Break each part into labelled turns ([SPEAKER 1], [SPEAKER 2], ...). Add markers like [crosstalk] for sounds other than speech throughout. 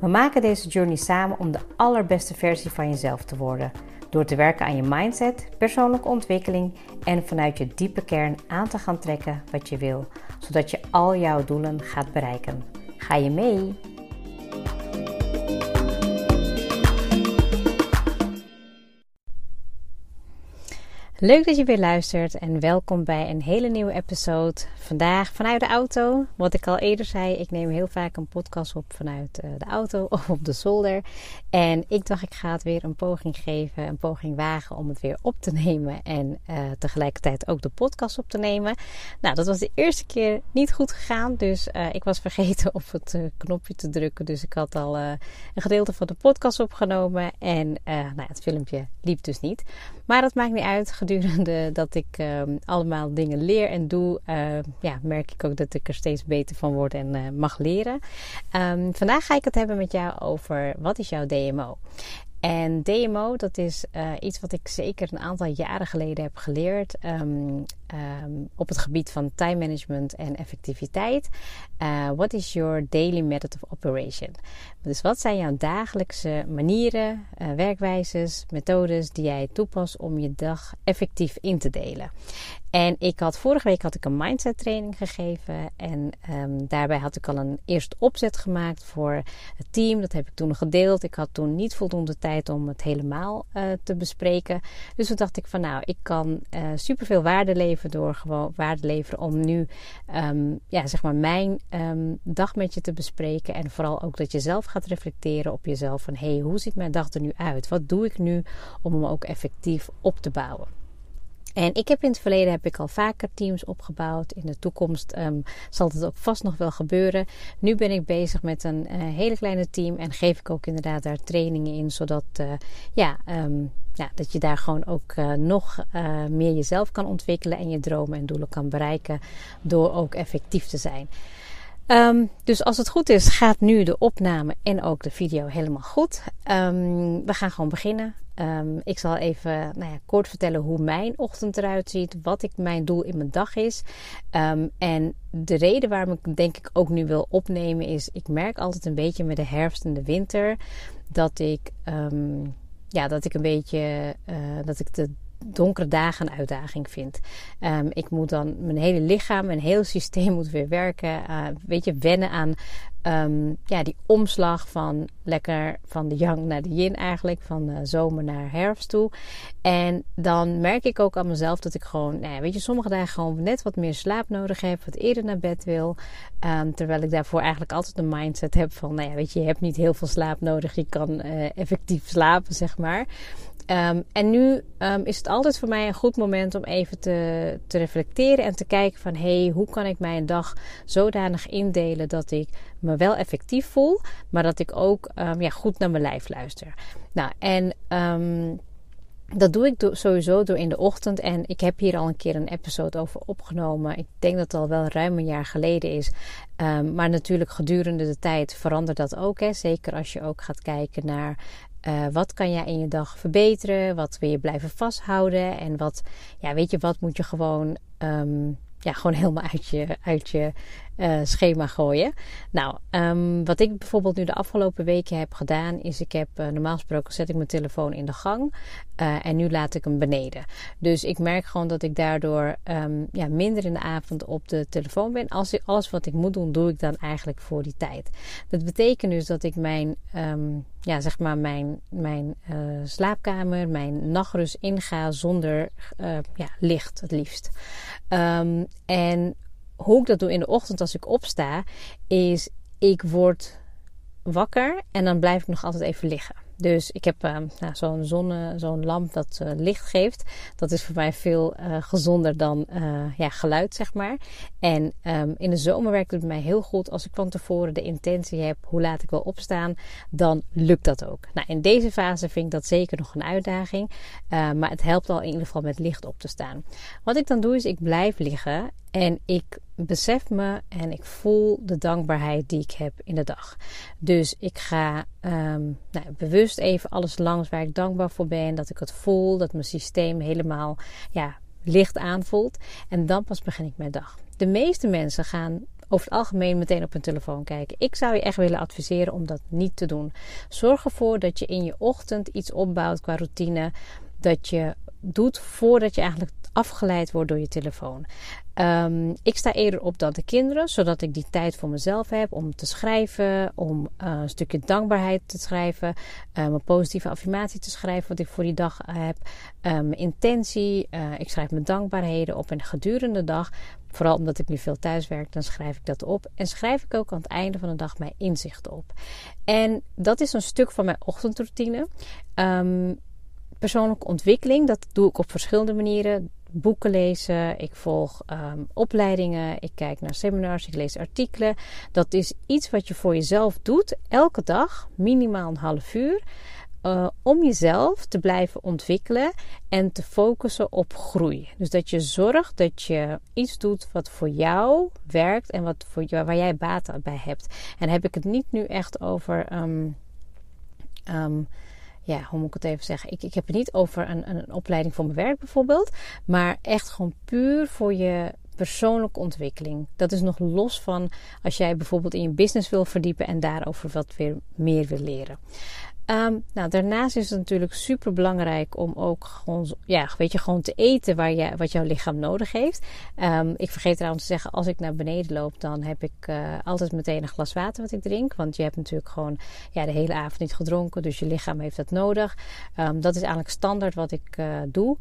[SPEAKER 1] We maken deze journey samen om de allerbeste versie van jezelf te worden. Door te werken aan je mindset, persoonlijke ontwikkeling en vanuit je diepe kern aan te gaan trekken wat je wil, zodat je al jouw doelen gaat bereiken. Ga je mee? Leuk dat je weer luistert en welkom bij een hele nieuwe episode. Vandaag vanuit de auto. Wat ik al eerder zei, ik neem heel vaak een podcast op vanuit eh, de auto [laughs] of op de zolder. En ik dacht, ik ga het weer een poging geven, een poging wagen om het weer op te nemen. En uh, tegelijkertijd ook de podcast op te nemen. Nou, dat was de eerste keer niet goed gegaan. Dus uh, ik was [laughs] vergeten op het knopje te drukken. Dus ik had al een gedeelte van de podcast opgenomen. En nou, het filmpje liep dus niet. Maar dat maakt niet uit. Gedurende dat ik uh, allemaal dingen leer en doe, uh, ja, merk ik ook dat ik er steeds beter van word en uh, mag leren. Um, vandaag ga ik het hebben met jou over wat is jouw DMO? En DMO, dat is uh, iets wat ik zeker een aantal jaren geleden heb geleerd um, um, op het gebied van time management en effectiviteit. Uh, what is your daily method of operation? Dus wat zijn jouw dagelijkse manieren, uh, werkwijzes, methodes die jij toepast om je dag effectief in te delen? En ik had vorige week had ik een mindset training gegeven en um, daarbij had ik al een eerste opzet gemaakt voor het team. Dat heb ik toen gedeeld. Ik had toen niet voldoende tijd om het helemaal uh, te bespreken. Dus toen dacht ik van nou, ik kan uh, superveel waarde leveren door gewoon waarde leveren om nu um, ja, zeg maar mijn um, dag met je te bespreken. En vooral ook dat je zelf gaat reflecteren op jezelf van hé, hey, hoe ziet mijn dag er nu uit? Wat doe ik nu om hem ook effectief op te bouwen? En ik heb in het verleden heb ik al vaker teams opgebouwd. In de toekomst um, zal het ook vast nog wel gebeuren. Nu ben ik bezig met een uh, hele kleine team en geef ik ook inderdaad daar trainingen in, zodat uh, ja, um, ja, dat je daar gewoon ook uh, nog meer jezelf kan ontwikkelen en je dromen en doelen kan bereiken door ook effectief te zijn. Um, dus als het goed is, gaat nu de opname en ook de video helemaal goed. Um, we gaan gewoon beginnen. Um, ik zal even nou ja, kort vertellen hoe mijn ochtend eruit ziet, wat ik, mijn doel in mijn dag is. en de reden waarom ik denk ik ook nu wil opnemen is, ik merk altijd een beetje met de herfst en de winter dat ik, ja, dat ik een beetje, uh, dat ik de donkere dagen een uitdaging vind. Um, ik moet dan mijn hele lichaam, mijn hele systeem moet weer werken. Uh, weet je, wennen aan um, ja, die omslag van lekker van de yang naar de yin eigenlijk. Van uh, zomer naar herfst toe. En dan merk ik ook aan mezelf dat ik gewoon, nou weet je, sommige dagen gewoon net wat meer slaap nodig heb. Wat eerder naar bed wil. Um, terwijl ik daarvoor eigenlijk altijd een mindset heb van, nou ja, weet je, je hebt niet heel veel slaap nodig. Je kan uh, effectief slapen, zeg maar. Um, en nu um, is het altijd voor mij een goed moment om even te, te reflecteren en te kijken van hé, hey, hoe kan ik mijn dag zodanig indelen dat ik me wel effectief voel, maar dat ik ook um, ja, goed naar mijn lijf luister. Nou, en dat doe ik sowieso door in de ochtend. En ik heb hier al een keer een episode over opgenomen. Ik denk dat het al wel ruim een jaar geleden is. Maar natuurlijk gedurende de tijd verandert dat ook. Hè. Zeker als je ook gaat kijken naar uh, wat kan jij in je dag verbeteren? Wat wil je blijven vasthouden? En wat, ja, weet je, wat moet je gewoon, um, ja, gewoon helemaal uit je, uit je uh, schema gooien. Nou, um, wat ik bijvoorbeeld nu de afgelopen weken heb gedaan, is ik heb uh, normaal gesproken zet ik mijn telefoon in de gang uh, en nu laat ik hem beneden. Dus ik merk gewoon dat ik daardoor um, ja, minder in de avond op de telefoon ben. Als alles wat ik moet doen, doe ik dan eigenlijk voor die tijd. Dat betekent dus dat ik mijn, um, ja, zeg maar mijn, mijn slaapkamer, mijn nachtrust inga zonder ja, licht het liefst. en hoe ik dat doe in de ochtend als ik opsta, is ik word wakker en dan blijf ik nog altijd even liggen. Dus ik heb uh, nou, zo'n zonne, zo'n lamp dat uh, licht geeft. Dat is voor mij veel uh, gezonder dan ja, geluid, zeg maar. En um, in de zomer werkt het mij heel goed. Als ik van tevoren de intentie heb hoe laat ik wil opstaan, dan lukt dat ook. Nou, in deze fase vind ik dat zeker nog een uitdaging. maar het helpt al in ieder geval met licht op te staan. Wat ik dan doe is ik blijf liggen en ik besef me en ik voel de dankbaarheid die ik heb in de dag. Dus ik ga um, nou, bewust even alles langs waar ik dankbaar voor ben. Dat ik het voel, dat mijn systeem helemaal ja, licht aanvoelt. En dan pas begin ik mijn dag. De meeste mensen gaan over het algemeen meteen op hun telefoon kijken. Ik zou je echt willen adviseren om dat niet te doen. Zorg ervoor dat je in je ochtend iets opbouwt qua routine. Dat je doet voordat je eigenlijk afgeleid wordt door je telefoon. Um, ik sta eerder op dan de kinderen, zodat ik die tijd voor mezelf heb om te schrijven, om uh, een stukje dankbaarheid te schrijven, um, een positieve affirmatie te schrijven wat ik voor die dag heb, um, mijn intentie. Uh, ik schrijf mijn dankbaarheden op en gedurende de dag, vooral omdat ik nu veel thuis werk, dan schrijf ik dat op en schrijf ik ook aan het einde van de dag mijn inzichten op. En dat is een stuk van mijn ochtendroutine. persoonlijke ontwikkeling, dat doe ik op verschillende manieren boeken lezen, ik volg um, opleidingen, ik kijk naar seminars, ik lees artikelen. Dat is iets wat je voor jezelf doet, elke dag, minimaal een half uur. Uh, om jezelf te blijven ontwikkelen en te focussen op groei. Dus dat je zorgt dat je iets doet wat voor jou werkt en wat voor jou, waar jij baat bij hebt. En heb ik het niet nu echt over. Um, um, ja, hoe moet ik het even zeggen? Ik, ik heb het niet over een, een opleiding voor mijn werk bijvoorbeeld. Maar echt gewoon puur voor je persoonlijke ontwikkeling. Dat is nog los van als jij bijvoorbeeld in je business wil verdiepen en daarover wat weer meer wil leren. Um, nou, daarnaast is het natuurlijk super belangrijk om ook gewoon, ja, weet je, gewoon te eten waar je, wat jouw lichaam nodig heeft. Um, ik vergeet trouwens te zeggen, als ik naar beneden loop, dan heb ik uh, altijd meteen een glas water wat ik drink. Want je hebt natuurlijk gewoon ja, de hele avond niet gedronken, dus je lichaam heeft dat nodig. Um, dat is eigenlijk standaard wat ik uh, doe.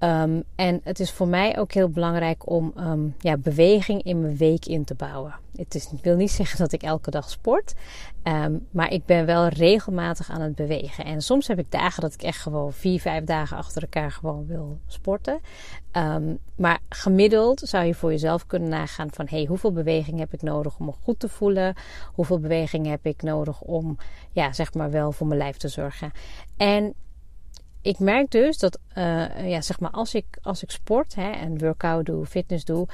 [SPEAKER 1] Um, en het is voor mij ook heel belangrijk om um, ja, beweging in mijn week in te bouwen. Het is, ik wil niet zeggen dat ik elke dag sport, um, maar ik ben wel regelmatig aan het bewegen. En soms heb ik dagen dat ik echt gewoon vier, vijf dagen achter elkaar gewoon wil sporten. maar gemiddeld zou je voor jezelf kunnen nagaan van hey, hoeveel beweging heb ik nodig om me goed te voelen? Hoeveel beweging heb ik nodig om ja, zeg maar wel voor mijn lijf te zorgen? En ik merk dus dat, uh, ja, zeg maar, als ik, als ik sport hè, en workout doe, fitness doe,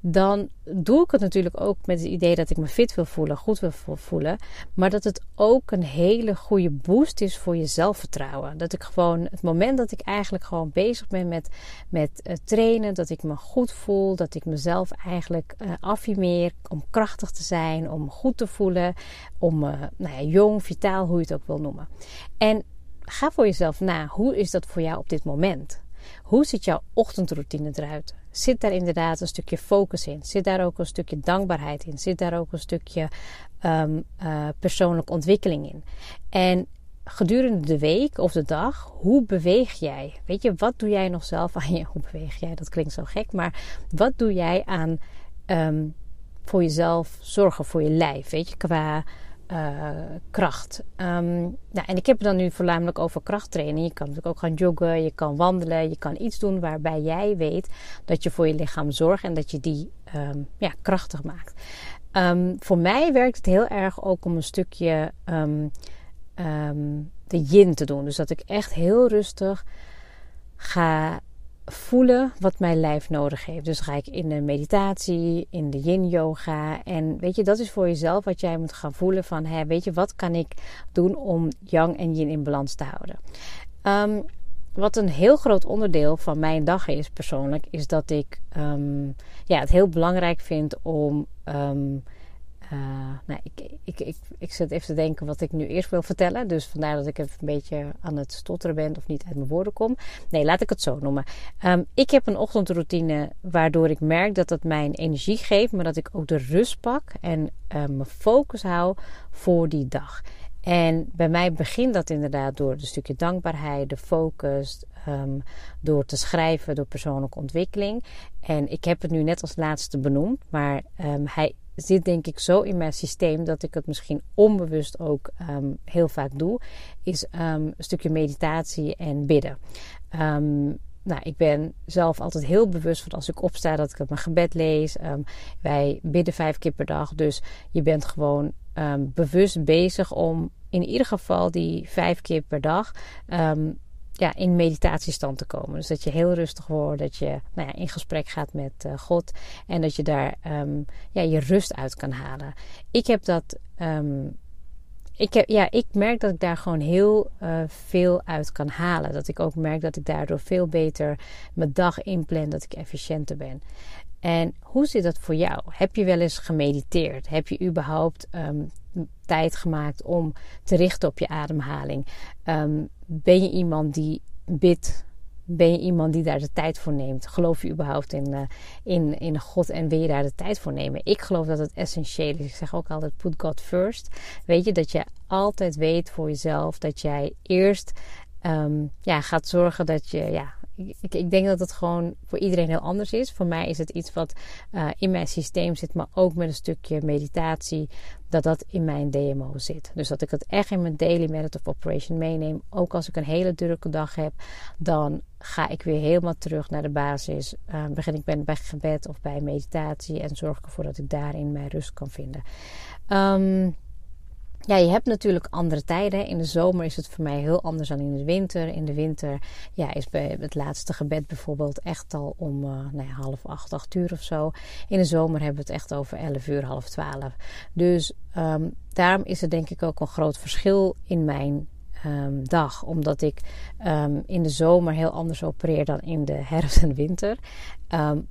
[SPEAKER 1] dan doe ik het natuurlijk ook met het idee dat ik me fit wil voelen, goed wil voelen. Maar dat het ook een hele goede boost is voor je zelfvertrouwen. Dat ik gewoon, het moment dat ik eigenlijk gewoon bezig ben met, met uh, trainen, dat ik me goed voel, dat ik mezelf eigenlijk uh, affirmeer om krachtig te zijn, om goed te voelen, om nou ja, jong, vitaal, hoe je het ook wil noemen. En ga voor jezelf na. Hoe is dat voor jou op dit moment? Hoe ziet jouw ochtendroutine eruit? Zit daar inderdaad een stukje focus in? Zit daar ook een stukje dankbaarheid in? Zit daar ook een stukje um, uh, persoonlijke ontwikkeling in? En gedurende de week of de dag, hoe beweeg jij? Weet je, wat doe jij nog zelf [laughs] aan je? Hoe beweeg jij? Dat klinkt zo gek, maar wat doe jij aan um, voor jezelf zorgen voor je lijf? Weet je, qua uh, kracht. Um, nou, en ik heb het dan nu voornamelijk over krachttraining. Je kan natuurlijk ook gaan joggen, je kan wandelen, je kan iets doen waarbij jij weet dat je voor je lichaam zorgt en dat je die um, ja, krachtig maakt. Um, voor mij werkt het heel erg ook om een stukje de yin te doen. Dus dat ik echt heel rustig ga voelen wat mijn lijf nodig heeft. Dus ga ik in de meditatie, in de yin yoga. En weet je, dat is voor jezelf wat jij moet gaan voelen van, hè, weet je, wat kan ik doen om yang en yin in balans te houden. Um, wat een heel groot onderdeel van mijn dag is persoonlijk, is dat ik um, ja, het heel belangrijk vind om um, uh, nou, ik, ik, ik, ik zit even te denken wat ik nu eerst wil vertellen. Dus vandaar dat ik even een beetje aan het stotteren ben of niet uit mijn woorden kom. Nee, laat ik het zo noemen. Um, ik heb een ochtendroutine waardoor ik merk dat het mijn energie geeft, maar dat ik ook de rust pak en uh, mijn focus hou voor die dag. En bij mij begint dat inderdaad door een stukje dankbaarheid, de focus, um, door te schrijven, door persoonlijke ontwikkeling. En ik heb het nu net als laatste benoemd, maar um, hij zit denk ik zo in mijn systeem dat ik het misschien onbewust ook ehm, heel vaak doe, is ehm, een stukje meditatie en bidden. Um, nou, ik ben zelf altijd heel bewust van als ik opsta dat ik mijn gebed lees. wij bidden vijf keer per dag, dus je bent gewoon bewust bezig om in ieder geval die vijf keer per dag ja, in meditatiestand te komen. Dus dat je heel rustig wordt, dat je nou ja, in gesprek gaat met uh, God en dat je daar um, ja, je rust uit kan halen. Ik heb dat. Um, ik, heb, ja, ik merk dat ik daar gewoon heel uh, veel uit kan halen. Dat ik ook merk dat ik daardoor veel beter mijn dag inplan, dat ik efficiënter ben. En hoe zit dat voor jou? Heb je wel eens gemediteerd? Heb je überhaupt um, tijd gemaakt om te richten op je ademhaling? Um, ben je iemand die bidt? Ben je iemand die daar de tijd voor neemt? Geloof je überhaupt in, uh, in, in God en wil je daar de tijd voor nemen? Ik geloof dat het essentieel is. Ik zeg ook altijd: put God first. Weet je dat je altijd weet voor jezelf dat jij eerst um, ja, gaat zorgen dat je ja, ik, ik, denk dat het gewoon voor iedereen heel anders is. Voor mij is het iets wat uh, in mijn systeem zit, maar ook met een stukje meditatie, dat dat in mijn DMO zit. Dus dat ik het echt in mijn daily meditative operation meeneem. Ook als ik een hele drukke dag heb, dan ga ik weer helemaal terug naar de basis. Uh, begin ik bij, bij gebed of bij meditatie en zorg ervoor dat ik daarin mijn rust kan vinden. Um, ja, je hebt natuurlijk andere tijden. In de zomer is het voor mij heel anders dan in de winter. In de winter ja, is bij het laatste gebed bijvoorbeeld echt al om uh, nou ja, half acht, acht uur of zo. In de zomer hebben we het echt over elf uur, half twaalf. Dus um, daarom is er denk ik ook een groot verschil in mijn um, dag. Omdat ik um, in de zomer heel anders opereer dan in de herfst en winter.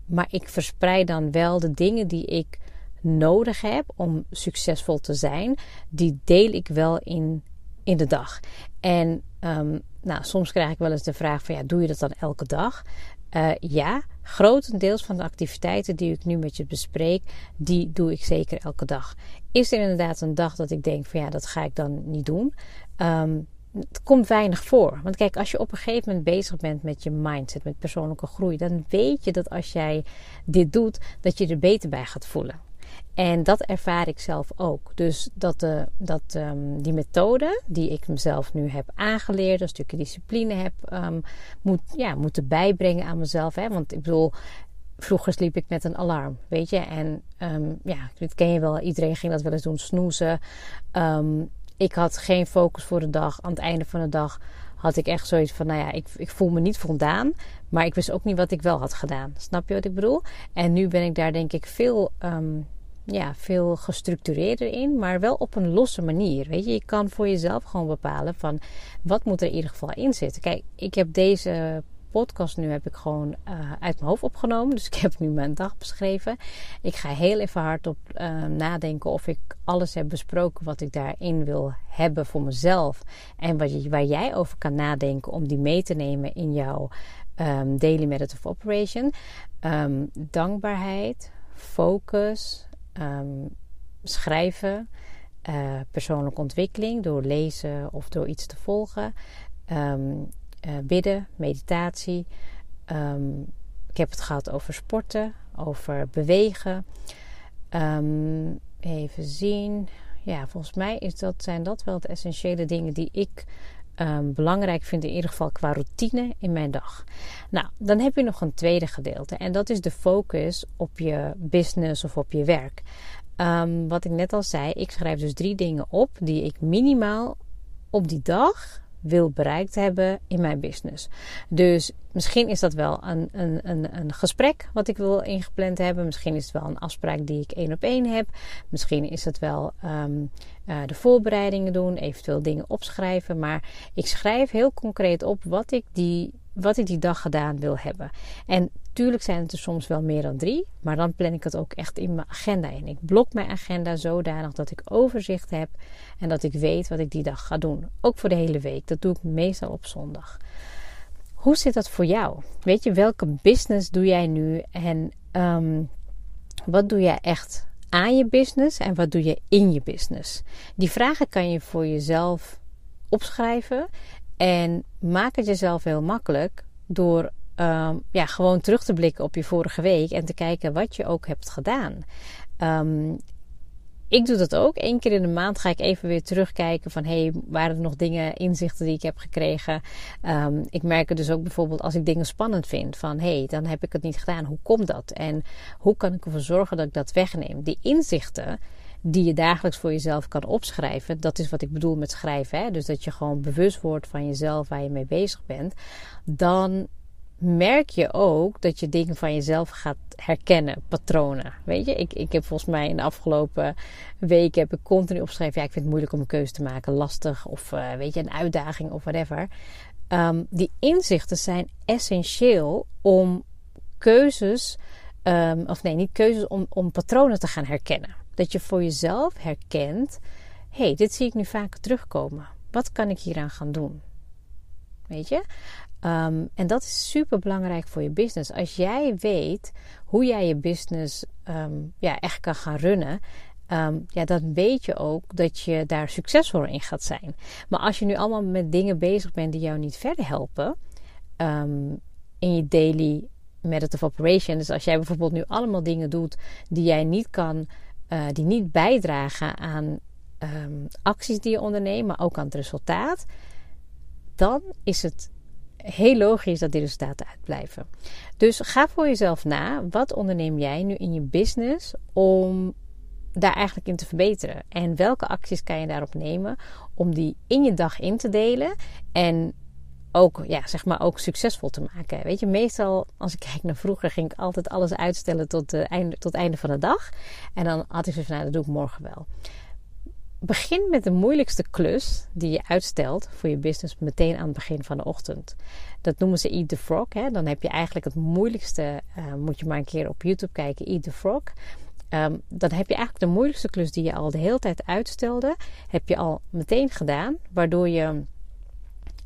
[SPEAKER 1] maar ik verspreid dan wel de dingen die ik nodig heb om succesvol te zijn, die deel ik wel in, in de dag. En um, nou, soms krijg ik wel eens de vraag van ja, doe je dat dan elke dag? Uh, ja, grotendeels van de activiteiten die ik nu met je bespreek, die doe ik zeker elke dag. Is er inderdaad een dag dat ik denk van ja, dat ga ik dan niet doen? Um, het komt weinig voor. Want kijk, als je op een gegeven moment bezig bent met je mindset, met persoonlijke groei, dan weet je dat als jij dit doet, dat je er beter bij gaat voelen. En dat ervaar ik zelf ook. Dus dat, de, dat um, die methode die ik mezelf nu heb aangeleerd, een stukje discipline heb um, moet, ja, moeten bijbrengen aan mezelf. Hè? Want ik bedoel, vroeger sliep ik met een alarm, weet je. En um, ja, dat ken je wel. Iedereen ging dat wel eens doen, snoezen. ik had geen focus voor de dag. Aan het einde van de dag had ik echt zoiets van, nou ja, ik, ik voel me niet voldaan. Maar ik wist ook niet wat ik wel had gedaan. Snap je wat ik bedoel? En nu ben ik daar denk ik veel ja, veel gestructureerder in, maar wel op een losse manier. Weet je, je kan voor jezelf gewoon bepalen van wat moet er in ieder geval in zitten. Kijk, ik heb deze podcast nu heb ik gewoon uh, uit mijn hoofd opgenomen. Dus [laughs] ik heb nu mijn dag beschreven. Ik ga heel even hardop uh, nadenken of ik alles heb besproken wat ik daarin wil hebben voor mezelf. En wat waar jij over kan nadenken om die mee te nemen in jouw um, daily meditative operation. Um, dankbaarheid, focus, um, schrijven, uh, persoonlijke ontwikkeling door lezen of door iets te volgen, um, uh, bidden, meditatie. Um, ik heb het gehad over sporten, over bewegen. even zien. Ja, volgens mij is dat, zijn dat wel de essentiële dingen die ik um, belangrijk vind, in ieder geval qua routine in mijn dag. Nou, dan heb je nog een tweede gedeelte en dat is de focus op je business of op je werk. Um, wat ik net al zei, ik schrijf dus drie dingen op die ik minimaal op die dag wil bereikt hebben in mijn business. Dus misschien is dat wel een, een, een, een gesprek wat ik wil ingepland hebben. Misschien is het wel een afspraak die ik één op één heb. Misschien is het wel um, uh, de voorbereidingen doen, eventueel dingen opschrijven. Maar ik schrijf heel concreet op wat ik die wat ik die dag gedaan wil hebben. En tuurlijk zijn het er soms wel meer dan drie, maar dan plan ik het ook echt in mijn agenda in. Ik blok mijn agenda zodanig dat ik overzicht heb en dat ik weet wat ik die dag ga doen. Ook voor de hele week. Dat doe ik meestal op zondag. Hoe zit dat voor jou? Weet je, welke business doe jij nu en um, wat doe jij echt aan je business en wat doe je in je business? Die vragen kan je voor jezelf opschrijven en maak het jezelf heel makkelijk door um, ja, gewoon terug te blikken op je vorige week en te kijken wat je ook hebt gedaan. Um, ik doe dat ook. Eén keer in de maand ga ik even weer terugkijken van... hey, waren er nog dingen, inzichten die ik heb gekregen? Um, ik merk het dus ook bijvoorbeeld als ik dingen spannend vind. Van, hey, dan heb ik het niet gedaan. Hoe komt dat? En hoe kan ik ervoor zorgen dat ik dat wegneem? Die inzichten die je dagelijks voor jezelf kan opschrijven. Dat is wat ik bedoel met schrijven. Hè? Dus dat je gewoon bewust wordt van jezelf waar je mee bezig bent. Dan merk je ook dat je dingen van jezelf gaat herkennen, patronen. Weet je, ik, ik heb volgens mij in de afgelopen weken heb ik continu opgeschreven: ja, ik vind het moeilijk om een keuze te maken, lastig of uh, weet je, een uitdaging of whatever. Um, die inzichten zijn essentieel om keuzes, um, of nee, niet keuzes, om, om patronen te gaan herkennen. Dat je voor jezelf herkent: hé, hey, dit zie ik nu vaak terugkomen. Wat kan ik hieraan gaan doen? Weet je? Um, en dat is super belangrijk voor je business. Als jij weet hoe jij je business um, ja, echt kan gaan runnen. Um, ja, dan weet je ook dat je daar succesvol in gaat zijn. Maar als je nu allemaal met dingen bezig bent die jou niet verder helpen. in je daily method of operation. Dus als jij bijvoorbeeld nu allemaal dingen doet die jij niet kan, uh, die niet bijdragen aan acties die je onderneemt, maar ook aan het resultaat. Dan is het heel logisch dat die resultaten uitblijven. Dus ga voor jezelf na. Wat onderneem jij nu in je business om daar eigenlijk in te verbeteren? En welke acties kan je daarop nemen om die in je dag in te delen en ook, ja, zeg maar, ook succesvol te maken. Weet je, meestal als ik kijk naar vroeger ging ik altijd alles uitstellen tot, uh, einde, tot het einde van de dag. En dan had ik zo van, nou, dat doe ik morgen wel begin met de moeilijkste klus die je uitstelt voor je business meteen aan het begin van de ochtend. Dat noemen ze Eat the Frog. Hè? Dan heb je eigenlijk het moeilijkste, uh, moet je maar een keer op YouTube kijken, Eat the Frog. Um, dan heb je eigenlijk de moeilijkste klus die je al de hele tijd uitstelde, heb je al meteen gedaan, waardoor je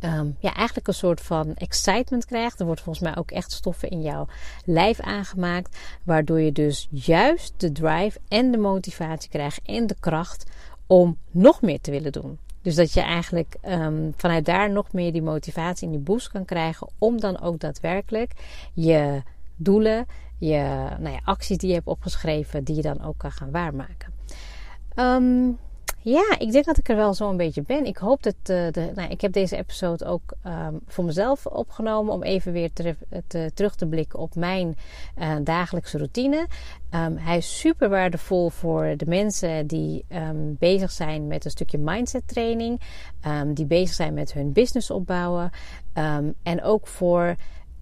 [SPEAKER 1] um, ja, eigenlijk een soort van excitement krijgt. Er wordt volgens mij ook echt stoffen in jouw lijf aangemaakt, waardoor je dus juist de drive en de motivatie krijgt en de kracht om nog meer te willen doen. Dus dat je eigenlijk um, vanuit daar nog meer die motivatie en die boost kan krijgen om dan ook daadwerkelijk je doelen, je nou ja, acties die je hebt opgeschreven, die je dan ook kan gaan waarmaken. Um, ja, ik denk dat ik er wel zo een beetje ben. Ik hoop dat. Uh, de, nou, ik heb deze episode ook um, voor mezelf opgenomen. Om even weer te, te, terug te blikken op mijn uh, dagelijkse routine. Um, hij is super waardevol voor de mensen die um, bezig zijn met een stukje mindset training. die bezig zijn met hun business opbouwen. en ook voor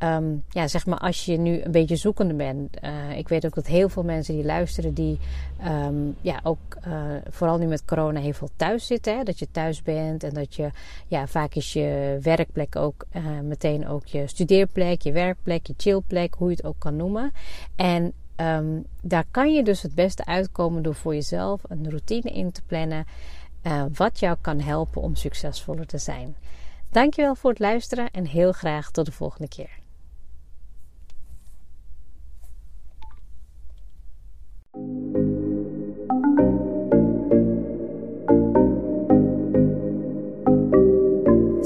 [SPEAKER 1] Um, ja, zeg maar als je nu een beetje zoekende bent. Uh, ik weet ook dat heel veel mensen die luisteren, die um, ja, ook uh, vooral nu met corona heel veel thuis zitten. Hè? Dat je thuis bent en dat je, ja, vaak is je werkplek ook uh, meteen ook je studeerplek, je werkplek, je chillplek, hoe je het ook kan noemen. En um, daar kan je dus het beste uitkomen door voor jezelf een routine in te plannen. wat jou kan helpen om succesvoller te zijn. Dankjewel voor het luisteren en heel graag tot de volgende keer.